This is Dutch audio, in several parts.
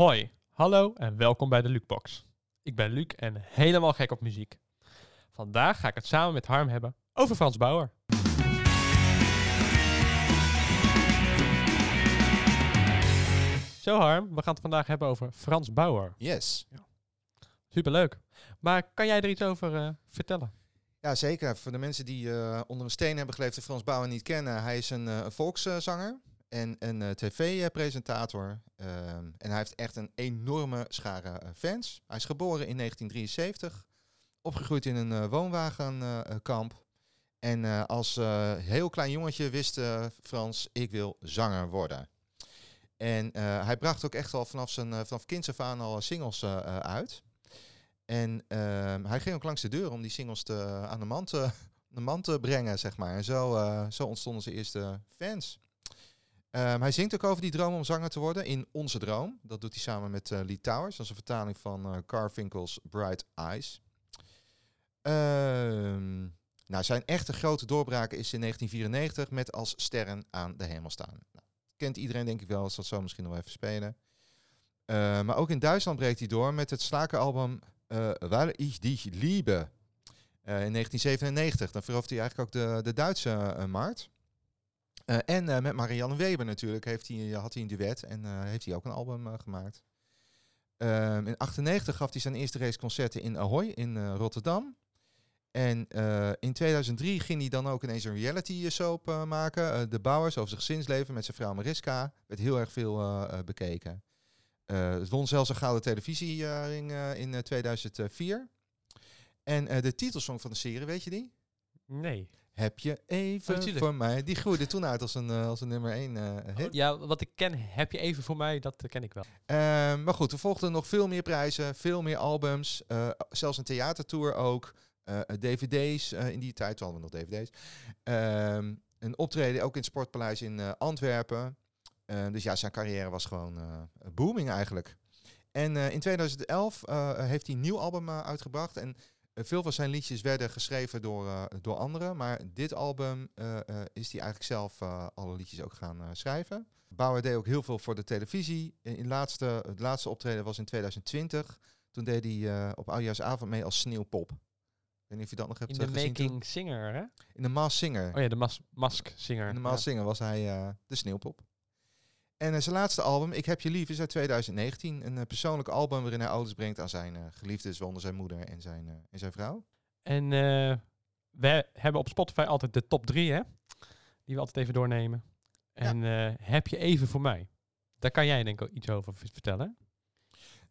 Hoi, hallo en welkom bij de Lukebox. Ik ben Luc en helemaal gek op muziek. Vandaag ga ik het samen met Harm hebben over Frans Bauer. Zo Harm, we gaan het vandaag hebben over Frans Bauer. Yes. Superleuk. Maar kan jij er iets over eh, vertellen? Ja, zeker. Voor de mensen die eh, onder een steen hebben geleefd en Frans Bauer niet kennen. Hij is een, een volkszanger en een eh, tv-presentator. Ehm, en hij heeft echt een enorme schare eh, fans. Hij is geboren in 1973. Opgegroeid in een eh, woonwagenkamp. en als heel klein jongetje wist Frans, ik wil zanger worden. En hij bracht ook echt al vanaf zijn vanaf kinds af aan al singles uit. En ehm, hij ging ook langs de deur om die singles te, aan de man te, de man te brengen, zeg maar. En zo, zo ontstonden zijn eerste fans. Ehm, hij zingt ook over die droom om zanger te worden in Onze Droom. Dat doet hij samen met eh, Lee Towers. Dat is een vertaling van eh Carfinkel's Bright Eyes. Ehm, nou, zijn echte grote doorbraak is in 1994 met Als Sterren aan de Hemel staan. Nou, kent iedereen denk ik wel, als dat zo misschien nog even spelen. Eh, maar ook in Duitsland breekt hij door met het slakeralbum eh Weil ich dich liebe. In 1997. Dan verovert hij eigenlijk ook de, de Duitse markt. Eh, en eh, met Marianne Weber natuurlijk heeft hij, had hij een duet en eh, heeft hij ook een album eh, gemaakt. Ehm, in 98 gaf hij zijn eerste raceconcerten in Ahoy in eh, Rotterdam. En eh, in 2003 ging hij dan ook ineens een reality soap eh, maken. eh, de Bouwers over zijn gezinsleven met zijn vrouw Mariska. Werd heel erg veel eh, eh, bekeken. Eh, het won zelfs een gouden televisiering eh, in eh, 2004. En eh, de titelsong van de serie, weet je die? Nee. Heb je even Oh, voor mij? Die groeide toen uit als een, eh, als een nummer 1 hit. Ja, wat ik ken, heb je even voor mij, dat eh, ken ik wel. Ehm, maar goed, er volgden nog veel meer prijzen, veel meer albums, eh, zelfs een theatertour ook, eh, dvd's eh, in die tijd, hadden we nog dvd's. Ehm, een optreden ook in het Sportpaleis in eh, Antwerpen. Eh, dus ja, zijn carrière was gewoon eh, booming eigenlijk. En eh, in 2011 eh, heeft hij een nieuw album eh, uitgebracht. En eh, veel van zijn liedjes werden geschreven door, eh, door anderen. Maar dit album eh, eh, is hij eigenlijk zelf eh, alle liedjes ook gaan eh, schrijven. Bauer deed ook heel veel voor de televisie. In, in laatste, het laatste optreden was in 2020. Toen deed hij eh, op Oudjaarsavond mee als Sneeuwpop. Ik weet niet of je dat nog hebt In eh, de gezien toen. Making Singer, hè? In de Maas Singer. Oh ja, de mas Mask Singer. In de Ja. Maas Singer was hij eh, de Sneeuwpop. En eh, zijn laatste album, Ik heb je lief, is uit 2019. Een eh, persoonlijk album waarin hij ouders brengt aan zijn eh, geliefdes, waaronder zijn moeder en zijn, en zijn vrouw. En eh, we hebben op Spotify altijd de top drie, hè? Die we altijd even doornemen. En heb je even voor mij? Daar kan jij denk ik ook iets over vertellen.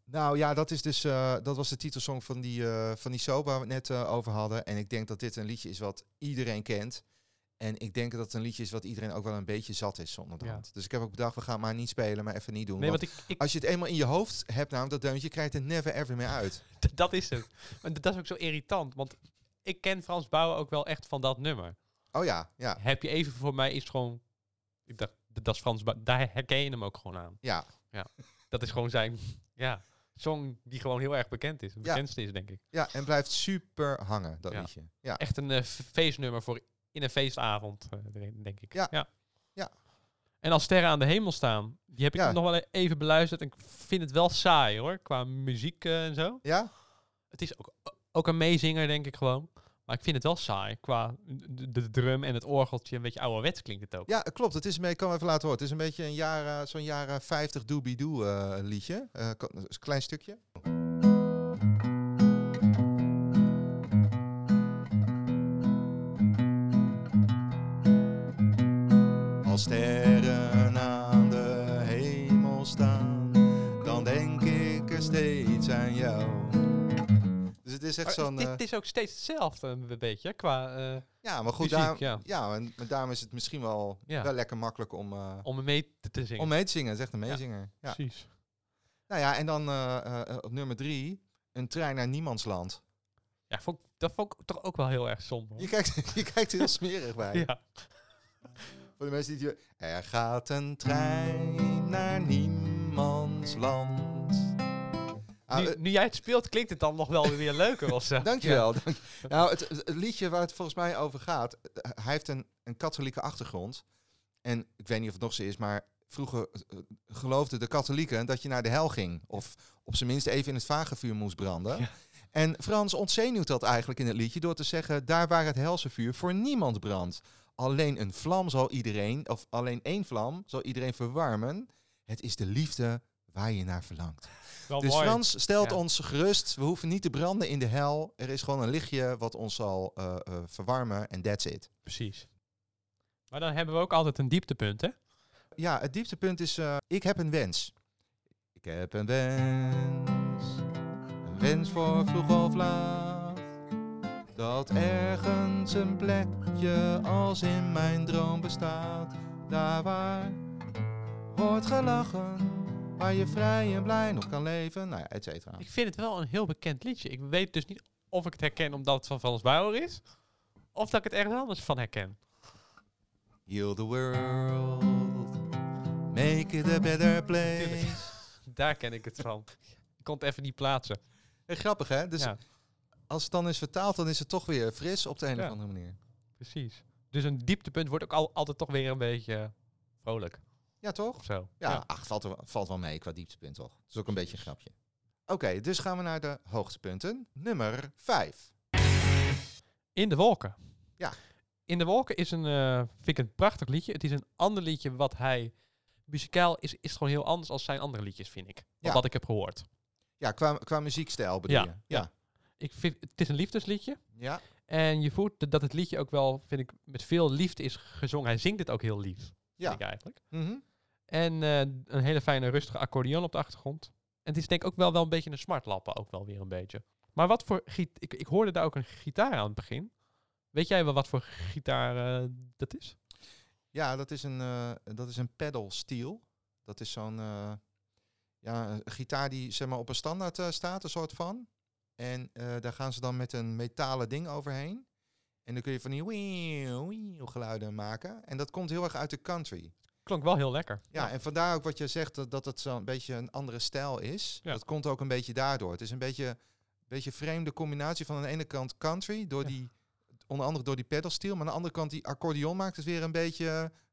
Nou ja, dat, is dus, dat was de titelsong van die, van die soap waar we het net over hadden. En ik denk dat dit een liedje is wat iedereen kent. En ik denk dat het een liedje is wat iedereen ook wel een beetje zat is zonder de Ja. Dus ik heb ook bedacht, we gaan maar niet spelen, maar even niet doen. Nee, Want want ik, ik, als je het eenmaal in je hoofd hebt, nou, dat deuntje, krijg je het never ever meer uit. dat is het. Maar dat is ook zo irritant, want ik ken Frans Bauer ook wel echt van dat nummer. Oh ja, ja, Heb je even voor mij is gewoon... Ik dacht, dat is Frans Bauer. Daar herken je hem ook gewoon aan. ja. Dat is gewoon zijn, ja, song die gewoon heel erg bekend is. Het Ja. bekendste is, denk ik. Ja, en blijft super hangen, dat Ja. liedje. Ja. Echt een eh, feestnummer voor in een feestavond, eh, denk ik. Ja. ja. Ja. En als sterren aan de hemel staan, die heb ik Ja. nog wel even beluisterd. En ik vind het wel saai hoor, qua muziek eh, en zo. Ja? Het is ook, ook een meezinger, denk ik gewoon. Maar ik vind het wel saai qua de, de drum en het orgeltje. Een beetje ouderwets klinkt het ook. Ja, klopt. Het is ik kan even laten horen. Het is een beetje een jaren, zo'n jaren 50 doobie-doo eh, liedje. Kan- een klein stukje. Het is echt zo'n... dit, eh, is ook steeds hetzelfde een beetje, qua eh, ja, maar goed, muziek, daar, ja. ja. en, maar daarom is het misschien wel, Ja. wel lekker makkelijk om, eh, om mee te, te zingen. om mee te zingen. Het is echt een meezinger. Ja. Precies. Nou ja, en dan op nummer drie, een trein naar niemandsland. Ja, vond, dat vond ik toch ook wel heel erg somber. Je kijkt, je kijkt er heel smerig bij. Ja. Voor de mensen die het... Er gaat een trein naar niemandsland. Ah, nu, eh, nu jij het speelt, klinkt het dan nog wel weer leuker of zo. Dankjewel. Dank. Nou, het, het- liedje waar het volgens mij over gaat, eh, hij heeft een, een katholieke achtergrond. En ik weet niet of het nog zo is, maar vroeger eh, geloofden de katholieken dat je naar de hel ging. Of op zijn minst even in het vagevuur moest branden. Ja. En Frans ontzenuwt dat eigenlijk in het liedje door te zeggen... daar waar het helse vuur voor niemand brandt. Alleen een vlam zal iedereen, of alleen één vlam zal iedereen verwarmen. Het is de liefde waar je naar verlangt. Wel Dus mooi. Frans stelt Ja. ons gerust. We hoeven niet te branden in de hel. Er is gewoon een lichtje wat ons zal eh, eh, verwarmen. En that's it. Precies. Maar dan hebben we ook altijd een dieptepunt, hè? Ja, het dieptepunt is... eh, ik heb een wens. Ik heb een wens. Een wens voor vroeg of laat. Dat ergens een plekje als in mijn droom bestaat. Daar waar wordt gelachen. Waar je vrij en blij nog kan leven. Nou ja, et cetera. Ik vind het wel een heel bekend liedje. Ik weet dus niet of ik het herken omdat het van Frans Bauer is. Of dat ik het ergens anders van herken. Heal the world. Make it a better place. Daar ken ik het van. Ik kon het even niet plaatsen. Hey, grappig hè? Dus ja, als het dan is vertaald, dan is het toch weer fris op de een Ja. of andere manier. precies. Dus een dieptepunt wordt ook al, altijd toch weer een beetje eh, vrolijk. Ja, toch? Zo. Ja, Ach, valt, er, valt wel mee qua dieptepunt, toch? Het is ook een beetje een grapje. Oké, dus gaan we naar de hoogtepunten. Nummer 5. In de wolken. Ja. In de wolken is een, eh, vind ik een prachtig liedje. Het is een ander liedje wat hij... Muzikaal is, is het gewoon heel anders als zijn andere liedjes, vind ik. Ja. Wat ik heb gehoord. Ja, qua, qua muziekstijl bedoel Ja, je? ja. Ik vind, het is een liefdesliedje. Ja, En je voelt dat het liedje ook wel, vind ik, met veel liefde is gezongen. Hij zingt het ook heel lief, ja. vind ik eigenlijk. Mhm. En eh, een hele fijne, rustige accordeon op de achtergrond. En het is denk ik ook wel, wel een beetje een smartlappen, ook wel weer een beetje. Maar wat voor giet ik, ik hoorde daar ook een gitaar aan het begin. Weet jij wel wat voor gitaar eh, dat is? Ja, dat is een, eh, dat is een pedal steel. Dat is zo'n ja, gitaar die zeg maar, op een standaard staat, een soort van. En daar gaan ze dan met een metalen ding overheen. En dan kun je van die wieuw, wieuw geluiden maken. En dat komt heel erg uit de country. Klonk wel heel lekker. Ja, en vandaar ook wat je zegt, dat, dat het zo'n beetje een andere stijl is. Ja. Dat komt ook een beetje daardoor. Het is een beetje, beetje vreemde combinatie van aan de ene kant country, door Ja. die, onder andere door die pedalsteel, maar aan de andere kant die accordeon maakt het weer een beetje,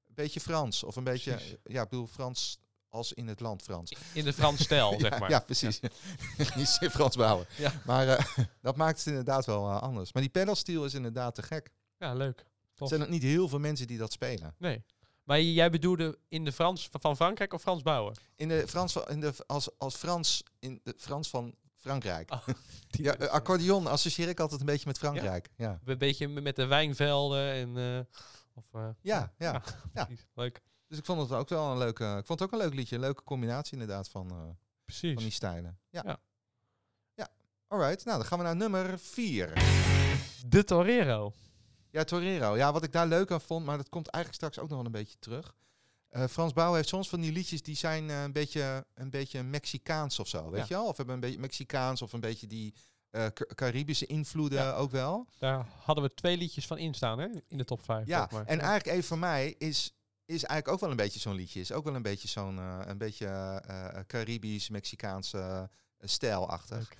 een beetje Frans. Of een beetje, Precies. ja, ik bedoel Frans als in het land Frans. In de Frans stijl, zeg ja, maar. ja, precies. Niet zeer Frans bouwen. Ja. Maar eh, dat maakt het inderdaad wel eh, anders. Maar die pedalsteel is inderdaad te gek. Ja, leuk. Er Tof. zijn ook niet heel veel mensen die dat spelen. Nee. Maar jij bedoelde in de Frans van- Frankrijk of Frans bouwen? In de Frans, van- in de, als, als Frans, in de Frans van Frankrijk. Oh, Ja, accordeon associeer ik altijd een beetje met Frankrijk. Ja, Een beetje met de wijnvelden en... eh, of, eh, ja, ja. Ja. precies. Leuk. Dus ik vond het ook wel een leuke. Ik vond het ook een leuk liedje, een leuke combinatie inderdaad van, eh, Precies. van die stijlen. Ja. Ja. ja. Alright, nou dan gaan we naar nummer 4. De Torero. Ja, Torero. Ja, wat ik daar leuk aan vond, maar dat komt eigenlijk straks ook nog wel een beetje terug. Eh, Frans Bauer heeft soms van die liedjes die zijn eh, een, beetje, een beetje Mexicaans of zo, weet Ja. je wel? Of hebben een beetje Mexicaans of een beetje die eh, Ca- Caribische invloeden Ja. ook wel. Daar hadden we twee liedjes van instaan, hè? In de top 5. Ja, en eigenlijk even voor mij is, is eigenlijk ook wel een beetje zo'n liedje. Is ook wel een beetje zo'n een beetje Caribisch, Mexicaanse stijlachtig.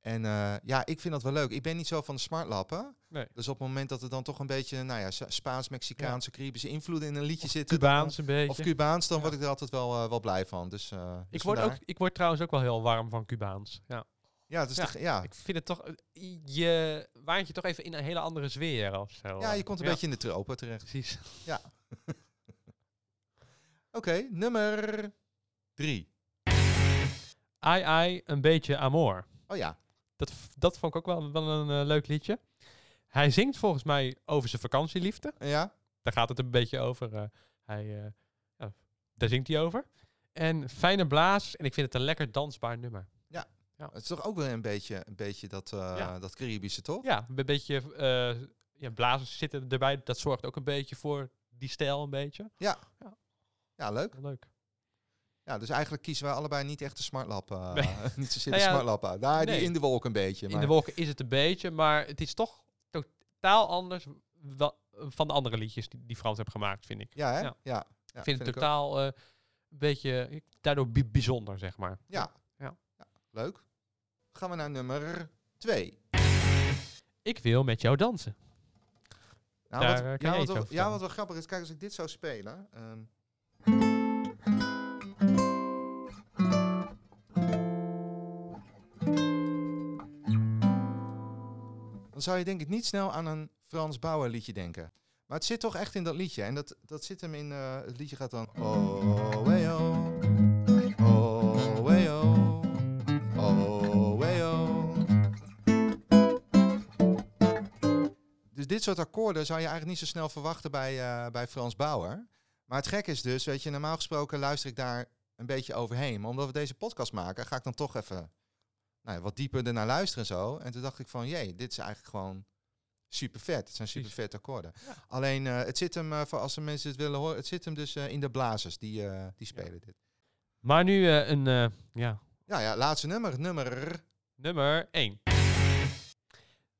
En uh, ja, ik vind dat wel leuk. Ik ben niet zo van de smartlappen. Nee. Dus op het moment dat er dan toch een beetje, nou ja, Spaans-Mexicaanse, ja. Caribische invloeden in een liedje of zitten. Cubaans dan, een beetje. Of Cubaans, dan ja. word ik er altijd wel, uh, wel blij van. Dus, uh, ik, dus word vandaar. ook, ik word trouwens ook wel heel warm van Cubaans. Ja. Ja, het is ja. De, ja. Ik vind het toch, je waant je toch even in een hele andere sfeer of zo. Ja, je komt een beetje in de tropen terecht. Precies. Ja. Oké, okay, nummer drie. Ai ai, een beetje amor. Oh ja. Dat, dat vond ik ook wel, wel een uh, leuk liedje. Hij zingt volgens mij over zijn vakantieliefde. Ja. Daar gaat het een beetje over. Uh, hij, ja, daar zingt hij over. En fijne blaas. En ik vind het een lekker dansbaar nummer. Ja. ja. Het is toch ook wel een beetje, een beetje dat, ja. dat Caribische, toch? Ja, een beetje ja, blazers zitten erbij. Dat zorgt ook een beetje voor die stijl een beetje. Ja. Ja, ja leuk. leuk. Ja, dus eigenlijk kiezen wij allebei niet echt de smartlap. Uh, Nee. niet zozeer de nou ja, smartlap uit. Daar, nee. die in de wolk een beetje. Maar... In de wolken is het een beetje, maar het is toch totaal anders van de andere liedjes die, die Frans heeft gemaakt, vind ik. Ja, hè? Ja. ja. ja ik vind het totaal uh, een beetje, daardoor bijzonder, zeg maar. Ja. ja. Leuk. Gaan we naar nummer twee. Ik wil met jou dansen. Nou, Daar, wat, ja, wat ja, wat wel grappig is, kijk, als ik dit zou spelen... Um, dan zou je denk ik niet snel aan een Frans Bauer liedje denken. Maar het zit toch echt in dat liedje. En dat, dat zit hem in... eh, het liedje gaat dan... Oh, hey, oh. Oh, oh. Oh, oh. Dus dit soort akkoorden zou je eigenlijk niet zo snel verwachten bij, eh, bij Frans Bauer. Maar het gek is dus, weet je, normaal gesproken luister ik daar een beetje overheen. Maar omdat we deze podcast maken, ga ik dan toch even nou ja, wat dieper ernaar luisteren en zo. En toen dacht ik van, jee, dit is eigenlijk gewoon super vet. Het zijn super vet akkoorden. Ja. Alleen, eh, het zit hem, eh, voor als de mensen het willen horen, het zit hem dus eh, in de blazers. Die, die spelen dit. Maar nu een ja, Ja, ja, laatste nummer. Nummer... nummer 1.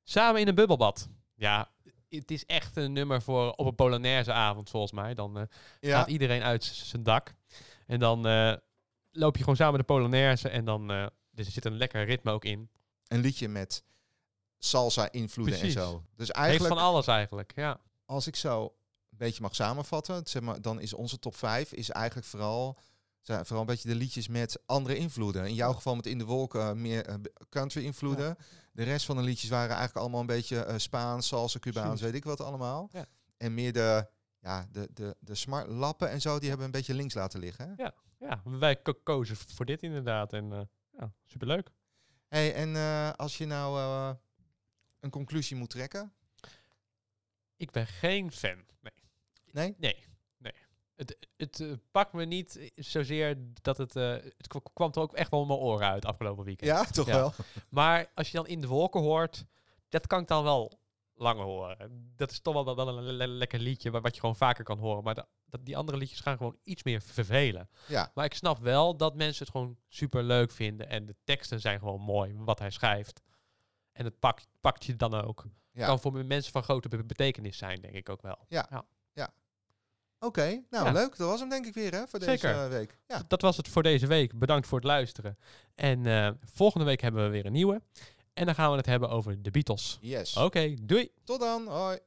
Samen in een bubbelbad. Ja, het is echt een nummer voor op een Polonaise avond volgens mij. Dan Ja, gaat iedereen uit zijn dak. En dan loop je gewoon samen de Polonaise en dan... eh, dus er zit een lekker ritme ook in. een liedje met salsa-invloeden en zo. Dus Heeft eigenlijk, van alles eigenlijk, ja. als ik zo een beetje mag samenvatten, zeg maar, dan is onze top 5 is eigenlijk vooral, vooral een beetje de liedjes met andere invloeden. In jouw geval met In de Wolken meer eh, country invloeden. De rest van de liedjes waren eigenlijk allemaal een beetje eh, Spaans, salsa, Cubaans, weet ik wat allemaal. Ja. En meer de, ja, de, de, de smart lappen en zo, die hebben we een beetje links laten liggen. Hè? Ja, wij ko- kozen voor dit inderdaad. En eh, ja, superleuk. Hey, en eh, als je nou eh, een conclusie moet trekken, Ik ben geen fan. Nee. nee? Nee, nee. Het, het eh, pakt me niet zozeer dat het... het kwam er ook echt wel in mijn oren uit afgelopen weekend. Ja, toch Ja. wel? Maar als je dan in de wolken hoort, dat kan ik dan wel langer horen. Dat is toch wel, wel, wel een le- le- lekker liedje wa- wat je gewoon vaker kan horen. Maar da- dat, die andere liedjes gaan gewoon iets meer vervelen. Ja, Maar ik snap wel dat mensen het gewoon super leuk vinden. En de teksten zijn gewoon mooi, wat hij schrijft. En het pakt, pakt je dan ook. ja. Kan voor mensen van grote be- betekenis zijn, denk ik ook wel. Oké, nou Ja. leuk. Dat was hem denk ik weer hè, voor deze Zeker. week. Ja. Dat was het voor deze week. Bedankt voor het luisteren. En eh, volgende week hebben we weer een nieuwe. En dan gaan we het hebben over de Beatles. Yes. Oké, doei! Tot dan. Hoi.